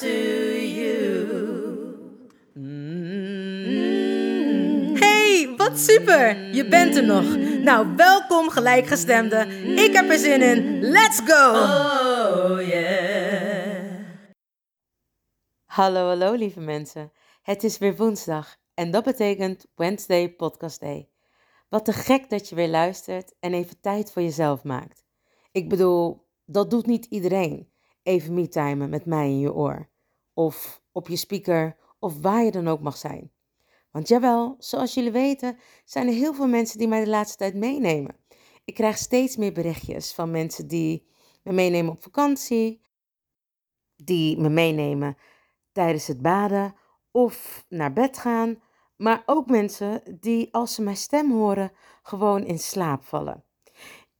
to you. Hey, wat super! Je bent er nog. Nou, welkom gelijkgestemde. Ik heb er zin in. Let's go! Oh yeah. Hallo, hallo lieve mensen. Het is weer woensdag en dat betekent Wednesday Podcast Day. Wat te gek dat je weer luistert en even tijd voor jezelf maakt. Ik bedoel, dat doet niet iedereen. Even me-timen met mij in je oor. Of op je speaker, of waar je dan ook mag zijn. Want jawel, zoals jullie weten, zijn er heel veel mensen die mij de laatste tijd meenemen. Ik krijg steeds meer berichtjes van mensen die me meenemen op vakantie, die me meenemen tijdens het baden of naar bed gaan, maar ook mensen die als ze mijn stem horen gewoon in slaap vallen.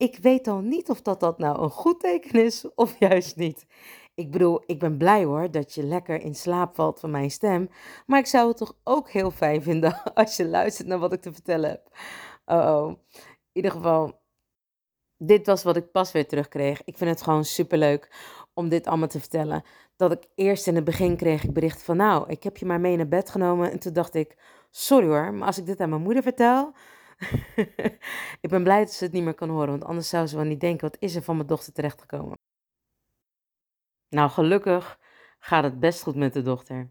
Ik weet al niet of dat, dat nou een goed teken is of juist niet. Ik bedoel, ik ben blij hoor dat je lekker in slaap valt van mijn stem, maar ik zou het toch ook heel fijn vinden als je luistert naar wat ik te vertellen heb. Oh, oh. In ieder geval, dit was wat ik pas weer terugkreeg. Ik vind het gewoon superleuk om dit allemaal te vertellen. Dat ik eerst in het begin kreeg ik bericht van nou, ik heb je maar mee naar bed genomen. En toen dacht ik, sorry hoor, maar als ik dit aan mijn moeder vertel... ik ben blij dat ze het niet meer kan horen, want anders zou ze wel niet denken, wat is er van mijn dochter terechtgekomen? Nou, gelukkig gaat het best goed met de dochter.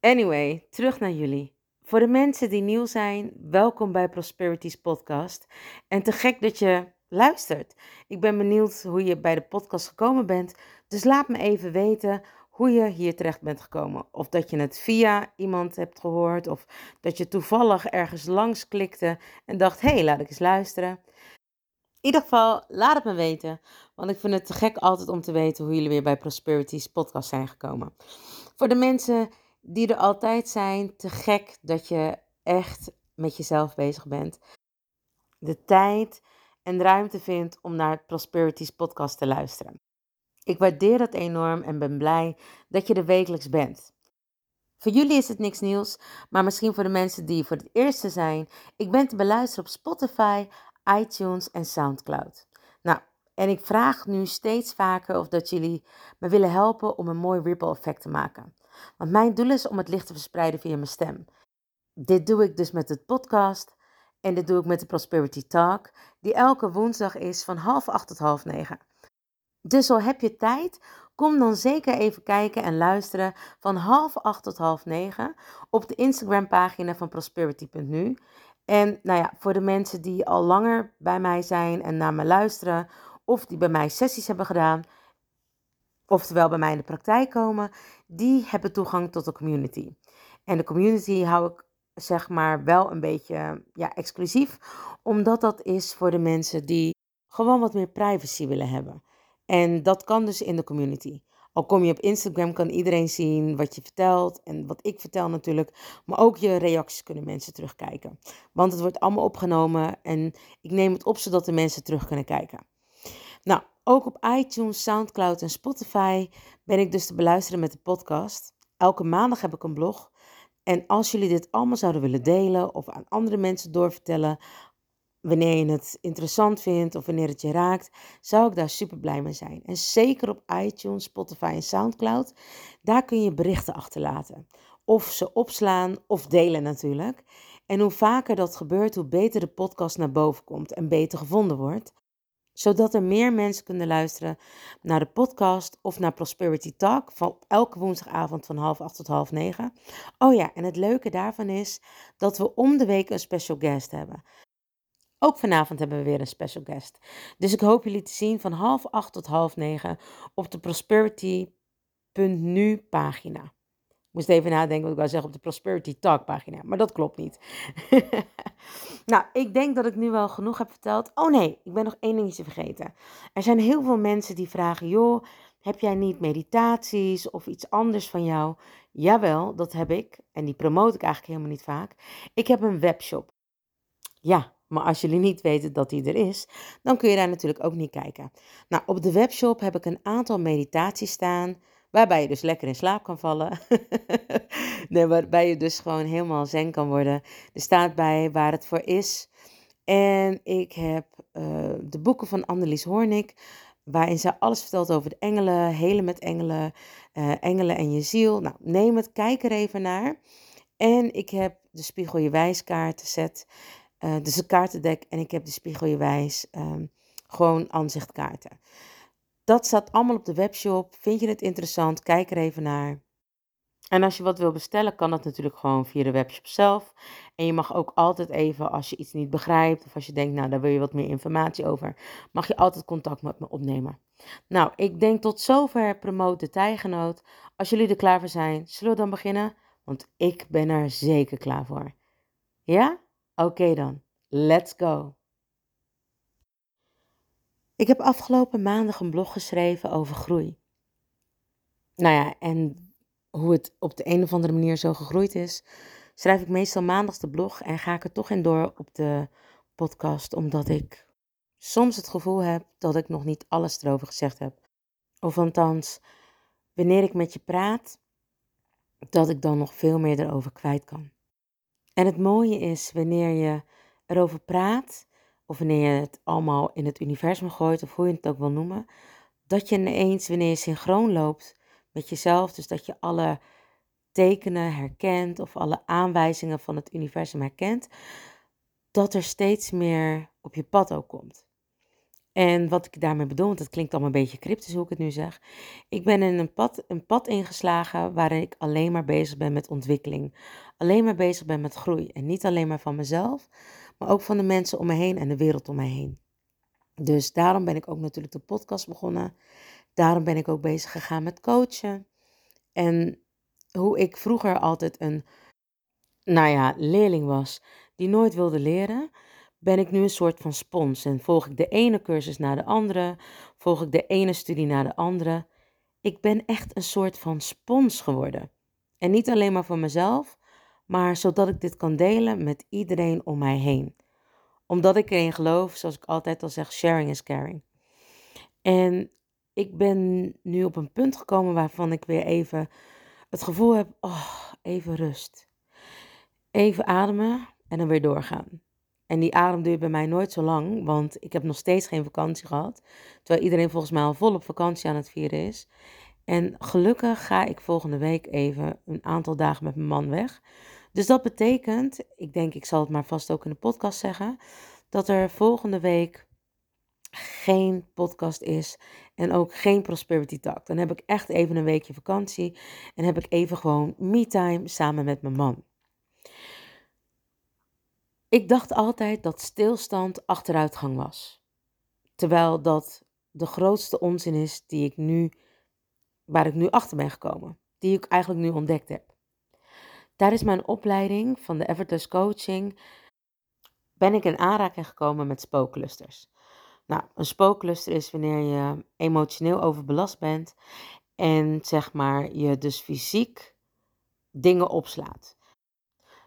Anyway, terug naar jullie. Voor de mensen die nieuw zijn, welkom bij Prosperities podcast. En te gek dat je luistert. Ik ben benieuwd hoe je bij de podcast gekomen bent. Dus laat me even weten hoe je hier terecht bent gekomen. Of dat je het via iemand hebt gehoord. Of dat je toevallig ergens langs klikte en dacht: hé, hey, laat ik eens luisteren. In ieder geval, laat het me weten. Want ik vind het te gek altijd om te weten hoe jullie weer bij Prosperities podcast zijn gekomen. Voor de mensen die er altijd zijn, te gek dat je echt met jezelf bezig bent. De tijd en ruimte vindt om naar het Prosperities podcast te luisteren. Ik waardeer dat enorm en ben blij dat je er wekelijks bent. Voor jullie is het niks nieuws, maar misschien voor de mensen die voor het eerste zijn. Ik ben te beluisteren op Spotify, iTunes en SoundCloud. Nou, en ik vraag nu steeds vaker of dat jullie me willen helpen om een mooi ripple effect te maken. Want mijn doel is om het licht te verspreiden via mijn stem. Dit doe ik dus met het podcast en dit doe ik met de Prosperity Talk, die elke woensdag is van half acht tot half negen. Dus al heb je tijd, kom dan zeker even kijken en luisteren van half acht tot half negen op de Instagram pagina van prosperity.nu. En nou ja, voor de mensen die al langer bij mij zijn en naar me luisteren, of die bij mij sessies hebben gedaan, oftewel bij mij in de praktijk komen, die hebben toegang tot de community. En de community hou ik zeg maar wel een beetje ja, exclusief, omdat dat is voor de mensen die gewoon wat meer privacy willen hebben. En dat kan dus in de community. Al kom je op Instagram, kan iedereen zien wat je vertelt en wat ik vertel natuurlijk. Maar ook je reacties kunnen mensen terugkijken. Want het wordt allemaal opgenomen en ik neem het op zodat de mensen terug kunnen kijken. Nou, ook op iTunes, SoundCloud en Spotify ben ik dus te beluisteren met de podcast. Elke maandag heb ik een blog. En als jullie dit allemaal zouden willen delen of aan andere mensen doorvertellen, wanneer je het interessant vindt of wanneer het je raakt, zou ik daar super blij mee zijn. En zeker op iTunes, Spotify en SoundCloud, daar kun je berichten achterlaten. Of ze opslaan of delen natuurlijk. En hoe vaker dat gebeurt, hoe beter de podcast naar boven komt en beter gevonden wordt. Zodat er meer mensen kunnen luisteren naar de podcast of naar Prosperity Talk van elke woensdagavond van half acht tot half negen. Oh ja, en het leuke daarvan is dat we om de week een special guest hebben. Ook vanavond hebben we weer een special guest. Dus ik hoop jullie te zien van half acht tot half negen op de prosperity.nu pagina. Ik moest even nadenken wat ik wou zeggen op de Prosperity Talk pagina, maar dat klopt niet. nou, ik denk dat ik nu wel genoeg heb verteld. Oh nee, ik ben nog één dingetje vergeten. Er zijn heel veel mensen die vragen, joh, heb jij niet meditaties of iets anders van jou? Jawel, dat heb ik. En die promote ik eigenlijk helemaal niet vaak. Ik heb een webshop. Ja, maar als jullie niet weten dat die er is, dan kun je daar natuurlijk ook niet kijken. Nou, op de webshop heb ik een aantal meditaties staan, waarbij je dus lekker in slaap kan vallen. nee, waarbij je dus gewoon helemaal zen kan worden. Er staat bij waar het voor is. En ik heb uh, de boeken van Annelies Hoornik, waarin ze alles vertelt over de engelen, helen met engelen, uh, engelen en je ziel. Nou, neem het, kijk er even naar. En ik heb de Spiegel Je Wijskaarten set. Uh, dus een kaartendek en ik heb de Spiegel Je Wijs um, gewoon aanzichtkaarten. Dat staat allemaal op de webshop. Vind je het interessant? Kijk er even naar. En als je wat wil bestellen, kan dat natuurlijk gewoon via de webshop zelf. En je mag ook altijd even, als je iets niet begrijpt of als je denkt, nou daar wil je wat meer informatie over, mag je altijd contact met me opnemen. Nou, ik denk tot zover promote de tijgenoot. Als jullie er klaar voor zijn, zullen we dan beginnen? Want ik ben er zeker klaar voor. Ja? Oké dan, let's go. Ik heb afgelopen maandag een blog geschreven over groei. Nou ja, en hoe het op de een of andere manier zo gegroeid is, schrijf ik meestal maandags de blog en ga ik er toch in door op de podcast, omdat ik soms het gevoel heb dat ik nog niet alles erover gezegd heb. Of althans, wanneer ik met je praat, dat ik dan nog veel meer erover kwijt kan. En het mooie is wanneer je erover praat, of wanneer je het allemaal in het universum gooit, of hoe je het ook wil noemen, dat je ineens, wanneer je synchroon loopt met jezelf, dus dat je alle tekenen herkent of alle aanwijzingen van het universum herkent, dat er steeds meer op je pad ook komt. En wat ik daarmee bedoel, want het klinkt allemaal een beetje cryptisch hoe ik het nu zeg. Ik ben in een pad, een pad ingeslagen waarin ik alleen maar bezig ben met ontwikkeling. Alleen maar bezig ben met groei. En niet alleen maar van mezelf, maar ook van de mensen om me heen en de wereld om me heen. Dus daarom ben ik ook natuurlijk de podcast begonnen. Daarom ben ik ook bezig gegaan met coachen. En hoe ik vroeger altijd een, nou ja, leerling was die nooit wilde leren ben ik nu een soort van spons en volg ik de ene cursus naar de andere, volg ik de ene studie naar de andere. Ik ben echt een soort van spons geworden. En niet alleen maar voor mezelf, maar zodat ik dit kan delen met iedereen om mij heen. Omdat ik erin geloof, zoals ik altijd al zeg, sharing is caring. En ik ben nu op een punt gekomen waarvan ik weer even het gevoel heb, oh, even rust. Even ademen en dan weer doorgaan. En die adem duurt bij mij nooit zo lang, want ik heb nog steeds geen vakantie gehad. Terwijl iedereen volgens mij al vol op vakantie aan het vieren is. En gelukkig ga ik volgende week even een aantal dagen met mijn man weg. Dus dat betekent, ik denk ik zal het maar vast ook in de podcast zeggen, dat er volgende week geen podcast is en ook geen Prosperity Talk. Dan heb ik echt even een weekje vakantie en heb ik even gewoon me-time samen met mijn man. Ik dacht altijd dat stilstand achteruitgang was. Terwijl dat de grootste onzin is die ik nu, waar ik nu achter ben gekomen. Die ik eigenlijk nu ontdekt heb. Tijdens mijn opleiding van de Effortless Coaching ben ik in aanraking gekomen met spookclusters. Nou, een spookcluster is wanneer je emotioneel overbelast bent en zeg maar je dus fysiek dingen opslaat.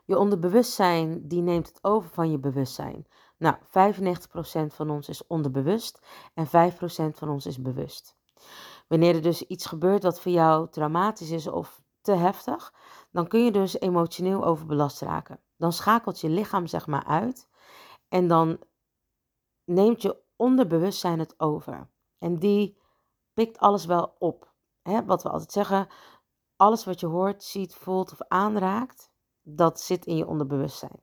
Je onderbewustzijn die neemt het over van je bewustzijn. Nou, 95% van ons is onderbewust en 5% van ons is bewust. Wanneer er dus iets gebeurt wat voor jou traumatisch is of te heftig, dan kun je dus emotioneel overbelast raken. Dan schakelt je lichaam zeg maar uit en dan neemt je onderbewustzijn het over. En die pikt alles wel op. Wat we altijd zeggen, alles wat je hoort, ziet, voelt of aanraakt, dat zit in je onderbewustzijn.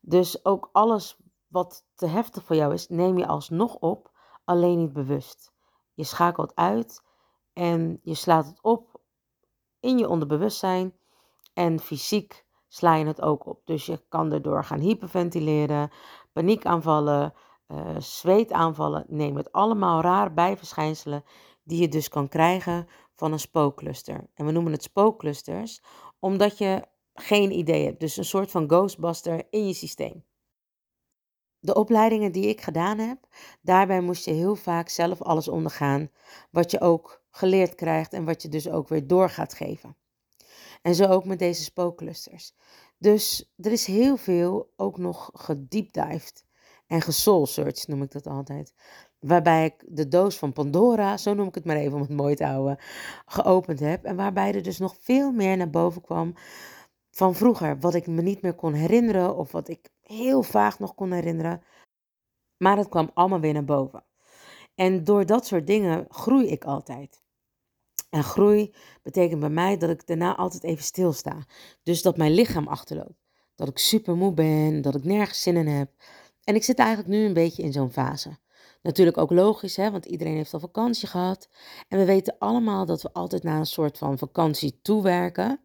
Dus ook alles wat te heftig voor jou is, neem je alsnog op alleen niet bewust. Je schakelt uit en je slaat het op in je onderbewustzijn en fysiek sla je het ook op. Dus je kan erdoor gaan hyperventileren, paniekaanvallen, uh, zweetaanvallen. Neem het allemaal raar bijverschijnselen die je dus kan krijgen van een spookcluster. En we noemen het spookclusters omdat je geen idee hebt. Dus een soort van ghostbuster in je systeem. De opleidingen die ik gedaan heb, daarbij moest je heel vaak zelf alles ondergaan. Wat je ook geleerd krijgt en wat je dus ook weer door gaat geven. En zo ook met deze spookclusters. Dus er is heel veel ook nog gediepdived en gesoulsearched noem ik dat altijd. Waarbij ik de doos van Pandora, zo noem ik het maar even om het mooi te houden, geopend heb. En waarbij er dus nog veel meer naar boven kwam van vroeger. Wat ik me niet meer kon herinneren of wat ik heel vaag nog kon herinneren. Maar het kwam allemaal weer naar boven. En door dat soort dingen groei ik altijd. En groei betekent bij mij dat ik daarna altijd even stilsta. Dus dat mijn lichaam achterloopt. Dat ik super moe ben, dat ik nergens zin in heb. En ik zit eigenlijk nu een beetje in zo'n fase. Natuurlijk ook logisch, hè, want iedereen heeft al vakantie gehad. En we weten allemaal dat we altijd naar een soort van vakantie toewerken.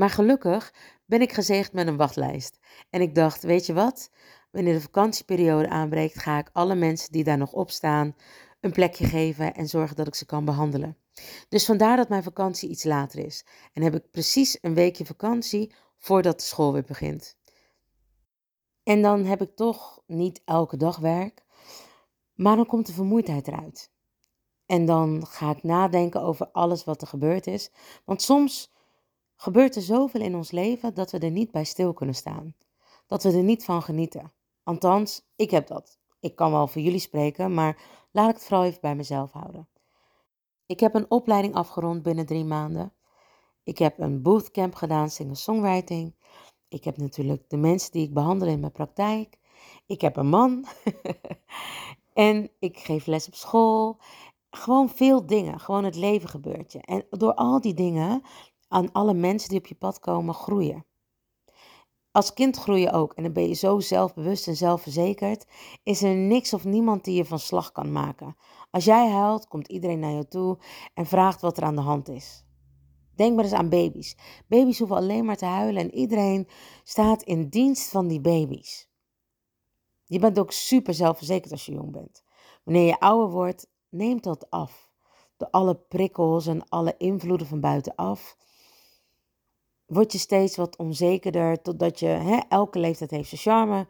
Maar gelukkig ben ik gezegd met een wachtlijst. En ik dacht, weet je wat? Wanneer de vakantieperiode aanbreekt, ga ik alle mensen die daar nog op staan een plekje geven en zorgen dat ik ze kan behandelen. Dus vandaar dat mijn vakantie iets later is. En heb ik precies een weekje vakantie voordat de school weer begint. En dan heb ik toch niet elke dag werk, maar dan komt de vermoeidheid eruit. En dan ga ik nadenken over alles wat er gebeurd is. Want soms gebeurt er zoveel in ons leven dat we er niet bij stil kunnen staan. Dat we er niet van genieten. Althans, ik heb dat. Ik kan wel voor jullie spreken, maar laat ik het vooral even bij mezelf houden. Ik heb een opleiding afgerond binnen drie maanden. Ik heb een bootcamp gedaan, singer-songwriting. Ik heb natuurlijk de mensen die ik behandel in mijn praktijk. Ik heb een man. en ik geef les op school. Gewoon veel dingen. Gewoon het leven gebeurt je. En door al die dingen, aan alle mensen die op je pad komen, groeien. Als kind groei je ook en dan ben je zo zelfbewust en zelfverzekerd, is er niks of niemand die je van slag kan maken. Als jij huilt, komt iedereen naar je toe en vraagt wat er aan de hand is. Denk maar eens aan baby's. Baby's hoeven alleen maar te huilen en iedereen staat in dienst van die baby's. Je bent ook super zelfverzekerd als je jong bent. Wanneer je ouder wordt, neemt dat af. Door alle prikkels en alle invloeden van buitenaf word je steeds wat onzekerder, totdat je, hè, elke leeftijd heeft zijn charme.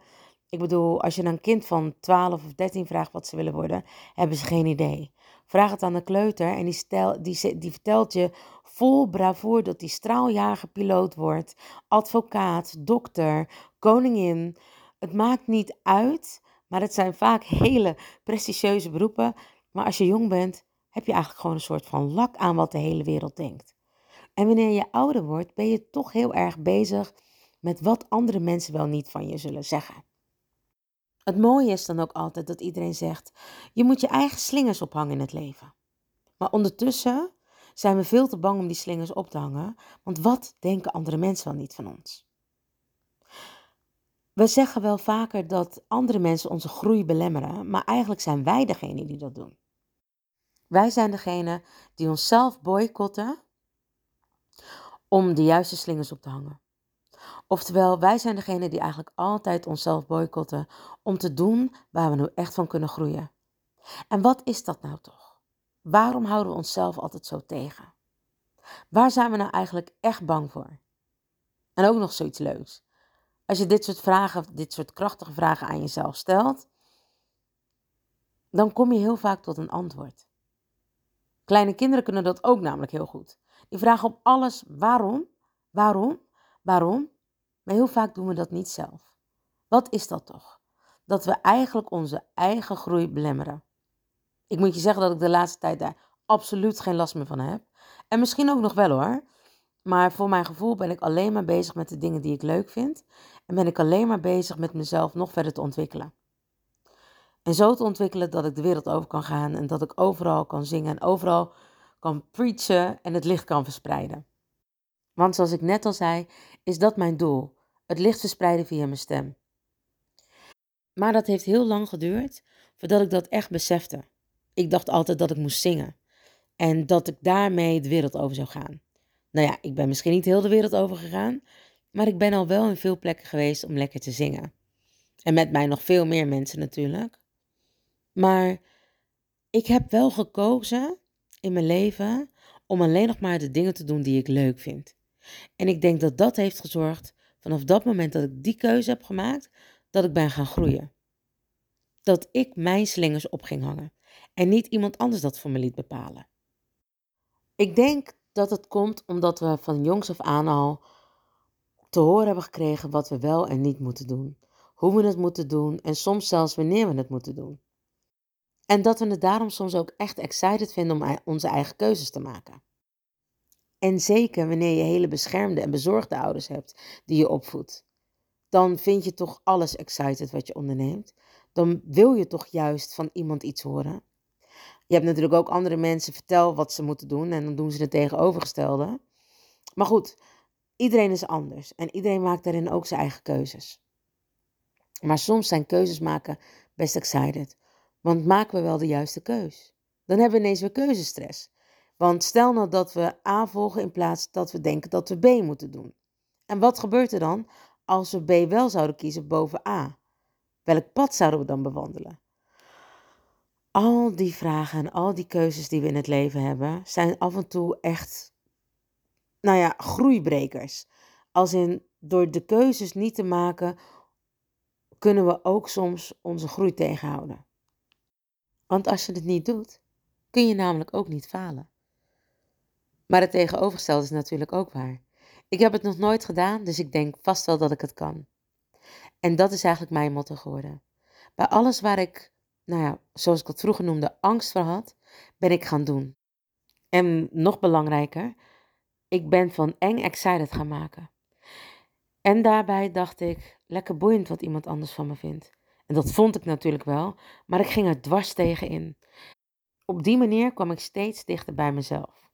Ik bedoel, als je een kind van 12 of 13 vraagt wat ze willen worden, hebben ze geen idee. Vraag het aan de kleuter en die, die vertelt je vol bravoer dat die straaljager piloot wordt, advocaat, dokter, koningin. Het maakt niet uit, maar het zijn vaak hele prestigieuze beroepen. Maar als je jong bent, heb je eigenlijk gewoon een soort van lak aan wat de hele wereld denkt. En wanneer je ouder wordt, ben je toch heel erg bezig met wat andere mensen wel niet van je zullen zeggen. Het mooie is dan ook altijd dat iedereen zegt: je moet je eigen slingers ophangen in het leven. Maar ondertussen zijn we veel te bang om die slingers op te hangen, want wat denken andere mensen wel niet van ons? We zeggen wel vaker dat andere mensen onze groei belemmeren, maar eigenlijk zijn wij degene die dat doen. Wij zijn degene die onszelf boycotten om de juiste slingers op te hangen. Oftewel, wij zijn degene die eigenlijk altijd onszelf boycotten om te doen waar we nu echt van kunnen groeien. En wat is dat nou toch? Waarom houden we onszelf altijd zo tegen? Waar zijn we nou eigenlijk echt bang voor? En ook nog zoiets leuks. Als je dit soort vragen, dit soort krachtige vragen aan jezelf stelt, dan kom je heel vaak tot een antwoord. Kleine kinderen kunnen dat ook namelijk heel goed. Die vragen op alles waarom, waarom, waarom. Maar heel vaak doen we dat niet zelf. Wat is dat toch? Dat we eigenlijk onze eigen groei belemmeren. Ik moet je zeggen dat ik de laatste tijd daar absoluut geen last meer van heb. En misschien ook nog wel hoor. Maar voor mijn gevoel ben ik alleen maar bezig met de dingen die ik leuk vind. En ben ik alleen maar bezig met mezelf nog verder te ontwikkelen. En zo te ontwikkelen dat ik de wereld over kan gaan en dat ik overal kan zingen en overal kan preachen en het licht kan verspreiden. Want zoals ik net al zei, is dat mijn doel: het licht verspreiden via mijn stem. Maar dat heeft heel lang geduurd voordat ik dat echt besefte. Ik dacht altijd dat ik moest zingen. En dat ik daarmee de wereld over zou gaan. Nou ja, ik ben misschien niet heel de wereld over gegaan. Maar ik ben al wel in veel plekken geweest om lekker te zingen. En met mij nog veel meer mensen natuurlijk. Maar ik heb wel gekozen in mijn leven om alleen nog maar de dingen te doen die ik leuk vind. En ik denk dat dat heeft gezorgd, vanaf dat moment dat ik die keuze heb gemaakt, dat ik ben gaan groeien. Dat ik mijn slingers op ging hangen en niet iemand anders dat voor me liet bepalen. Ik denk dat het komt omdat we van jongs af aan al te horen hebben gekregen wat we wel en niet moeten doen, hoe we het moeten doen en soms zelfs wanneer we het moeten doen. En dat we het daarom soms ook echt excited vinden om onze eigen keuzes te maken. En zeker wanneer je hele beschermde en bezorgde ouders hebt die je opvoedt, dan vind je toch alles excited wat je onderneemt. Dan wil je toch juist van iemand iets horen. Je hebt natuurlijk ook andere mensen vertel wat ze moeten doen en dan doen ze het tegenovergestelde. Maar goed, iedereen is anders en iedereen maakt daarin ook zijn eigen keuzes. Maar soms zijn keuzes maken best excited. Want maken we wel de juiste keus? Dan hebben we ineens weer keuzestress. Want stel nou dat we A volgen in plaats dat we denken dat we B moeten doen. En wat gebeurt er dan als we B wel zouden kiezen boven A? Welk pad zouden we dan bewandelen? Al die vragen en al die keuzes die we in het leven hebben, zijn af en toe echt, nou ja, groeibrekers. Als in door de keuzes niet te maken, kunnen we ook soms onze groei tegenhouden. Want als je het niet doet, kun je namelijk ook niet falen. Maar het tegenovergestelde is natuurlijk ook waar. Ik heb het nog nooit gedaan, dus ik denk vast wel dat ik het kan. En dat is eigenlijk mijn motto geworden. Bij alles waar ik, nou ja, zoals ik het vroeger noemde, angst voor had, ben ik gaan doen. En nog belangrijker, ik ben van eng excited gaan maken. En daarbij dacht ik, lekker boeiend wat iemand anders van me vindt. En dat vond ik natuurlijk wel, maar ik ging er dwars tegen in. Op die manier kwam ik steeds dichter bij mezelf.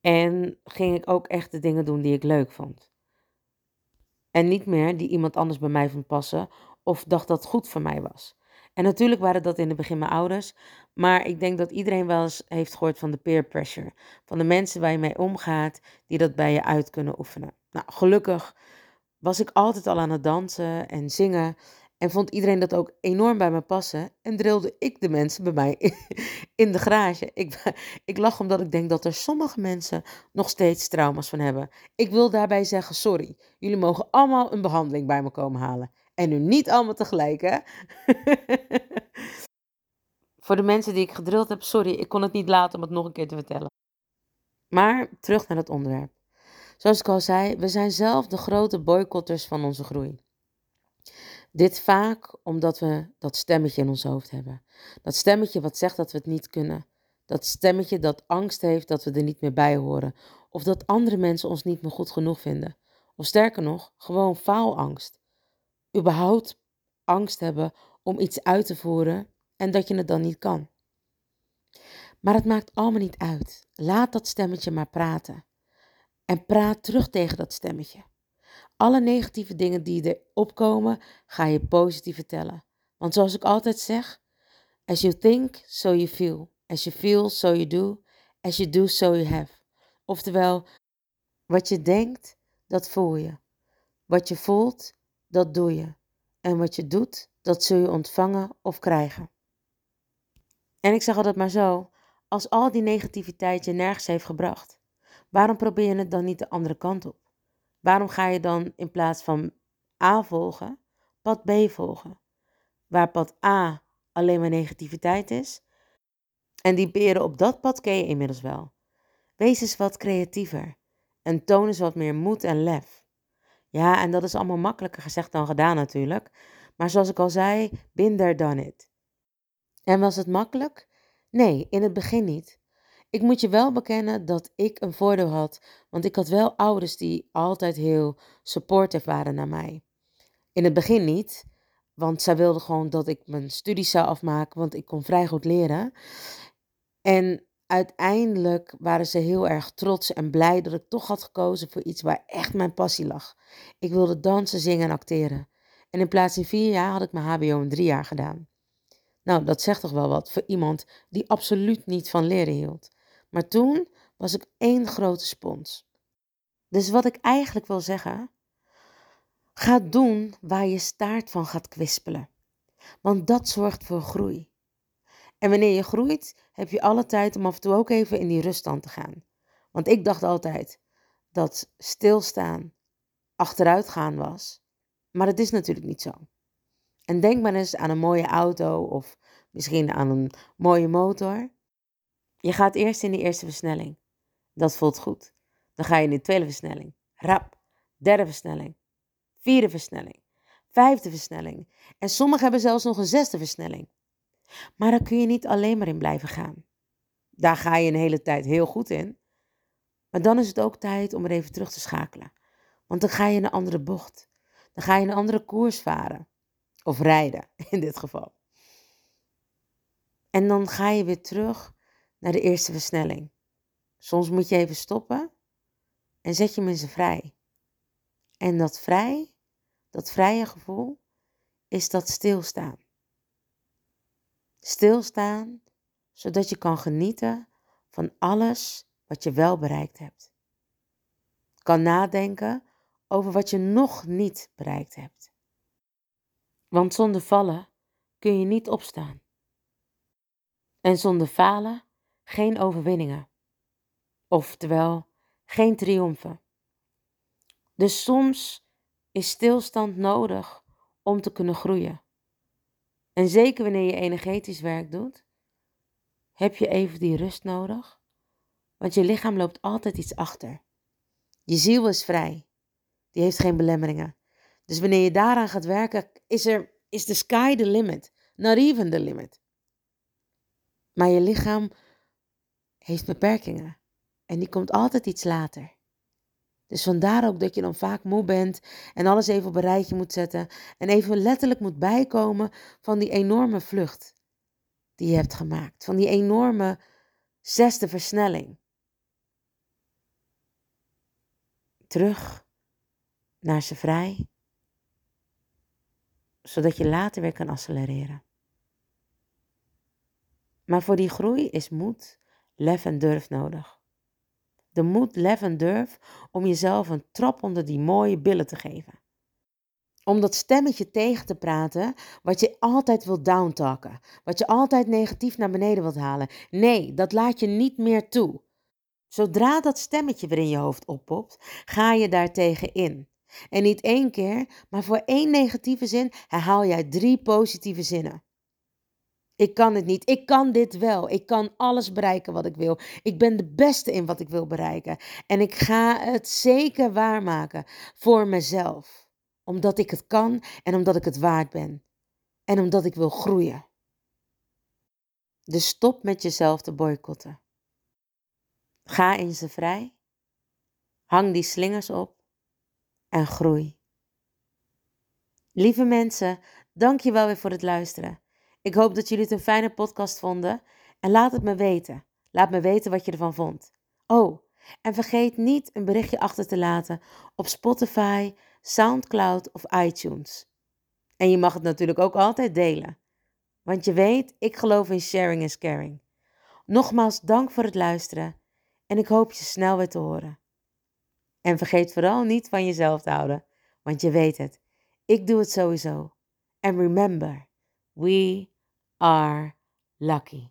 En ging ik ook echt de dingen doen die ik leuk vond. En niet meer die iemand anders bij mij vond passen of dacht dat het goed voor mij was. En natuurlijk waren dat in het begin mijn ouders, maar ik denk dat iedereen wel eens heeft gehoord van de peer pressure. Van de mensen waar je mee omgaat, die dat bij je uit kunnen oefenen. Nou, gelukkig was ik altijd al aan het dansen en zingen. En vond iedereen dat ook enorm bij me passen. En drilde ik de mensen bij mij in de garage. Ik, ik lach omdat ik denk dat er sommige mensen nog steeds trauma's van hebben. Ik wil daarbij zeggen, sorry. Jullie mogen allemaal een behandeling bij me komen halen. En nu niet allemaal tegelijk, hè? Voor de mensen die ik gedrild heb, sorry. Ik kon het niet laten om het nog een keer te vertellen. Maar terug naar het onderwerp. Zoals ik al zei, we zijn zelf de grote boycotters van onze groei. Dit vaak omdat we dat stemmetje in ons hoofd hebben. Dat stemmetje wat zegt dat we het niet kunnen. Dat stemmetje dat angst heeft dat we er niet meer bij horen. Of dat andere mensen ons niet meer goed genoeg vinden. Of sterker nog, gewoon faalangst. Überhaupt angst hebben om iets uit te voeren en dat je het dan niet kan. Maar het maakt allemaal niet uit. Laat dat stemmetje maar praten. En praat terug tegen dat stemmetje. Alle negatieve dingen die er opkomen, ga je positief vertellen. Want zoals ik altijd zeg, as you think, so you feel. As you feel, so you do. As you do, so you have. Oftewel, wat je denkt, dat voel je. Wat je voelt, dat doe je. En wat je doet, dat zul je ontvangen of krijgen. En ik zeg altijd maar zo, als al die negativiteit je nergens heeft gebracht, waarom probeer je het dan niet de andere kant op? Waarom ga je dan in plaats van A volgen, pad B volgen? Waar pad A alleen maar negativiteit is. En die beren op dat pad ken je inmiddels wel. Wees eens wat creatiever en toon eens wat meer moed en lef. Ja, en dat is allemaal makkelijker gezegd dan gedaan natuurlijk. Maar zoals ik al zei, there, done it. En was het makkelijk? Nee, in het begin niet. Ik moet je wel bekennen dat ik een voordeel had, want ik had wel ouders die altijd heel supportive waren naar mij. In het begin niet, want zij wilden gewoon dat ik mijn studies zou afmaken, want ik kon vrij goed leren. En uiteindelijk waren ze heel erg trots en blij dat ik toch had gekozen voor iets waar echt mijn passie lag. Ik wilde dansen, zingen en acteren. En in plaats van vier jaar had ik mijn HBO in drie jaar gedaan. Nou, dat zegt toch wel wat voor iemand die absoluut niet van leren hield. Maar toen was ik één grote spons. Dus wat ik eigenlijk wil zeggen, ga doen waar je staart van gaat kwispelen. Want dat zorgt voor groei. En wanneer je groeit, heb je alle tijd om af en toe ook even in die ruststand te gaan. Want ik dacht altijd dat stilstaan achteruit gaan was. Maar het is natuurlijk niet zo. En denk maar eens aan een mooie auto of misschien aan een mooie motor. Je gaat eerst in de eerste versnelling. Dat voelt goed. Dan ga je in de tweede versnelling. Rap. Derde versnelling. Vierde versnelling. Vijfde versnelling. En sommigen hebben zelfs nog een zesde versnelling. Maar daar kun je niet alleen maar in blijven gaan. Daar ga je een hele tijd heel goed in. Maar dan is het ook tijd om er even terug te schakelen. Want dan ga je een andere bocht. Dan ga je een andere koers varen. Of rijden, in dit geval. En dan ga je weer terug naar de eerste versnelling. Soms moet je even stoppen en zet je mensen vrij. En dat vrij, dat vrije gevoel, is dat stilstaan. Stilstaan, zodat je kan genieten van alles wat je wel bereikt hebt. Kan nadenken over wat je nog niet bereikt hebt. Want zonder vallen kun je niet opstaan. En zonder falen geen overwinningen. Oftewel, geen triomfen. Dus soms is stilstand nodig om te kunnen groeien. En zeker wanneer je energetisch werk doet, heb je even die rust nodig, want je lichaam loopt altijd iets achter. Je ziel is vrij, die heeft geen belemmeringen. Dus wanneer je daaraan gaat werken, is er is the sky the limit, not even the limit. Maar je lichaam heeft beperkingen en die komt altijd iets later. Dus vandaar ook dat je dan vaak moe bent en alles even op een rijtje moet zetten en even letterlijk moet bijkomen van die enorme vlucht die je hebt gemaakt, van die enorme zesde versnelling. Terug naar ze vrij, zodat je later weer kan accelereren. Maar voor die groei is moed, lef en durf nodig. De moed, lef en durf om jezelf een trap onder die mooie billen te geven. Om dat stemmetje tegen te praten wat je altijd wilt downtalken, wat je altijd negatief naar beneden wilt halen. Nee, dat laat je niet meer toe. Zodra dat stemmetje weer in je hoofd oppopt, ga je daartegen in. En niet één keer, maar voor één negatieve zin herhaal jij drie positieve zinnen. Ik kan het niet. Ik kan dit wel. Ik kan alles bereiken wat ik wil. Ik ben de beste in wat ik wil bereiken. En ik ga het zeker waarmaken voor mezelf. Omdat ik het kan en omdat ik het waard ben. En omdat ik wil groeien. Dus stop met jezelf te boycotten. Ga in ze vrij. Hang die slingers op en groei. Lieve mensen, dank je wel weer voor het luisteren. Ik hoop dat jullie het een fijne podcast vonden en laat het me weten. Laat me weten wat je ervan vond. Oh, en vergeet niet een berichtje achter te laten op Spotify, SoundCloud of iTunes. En je mag het natuurlijk ook altijd delen. Want je weet, ik geloof in sharing is caring. Nogmaals dank voor het luisteren en ik hoop je snel weer te horen. En vergeet vooral niet van jezelf te houden, want je weet het. Ik doe het sowieso. And remember, we are lucky.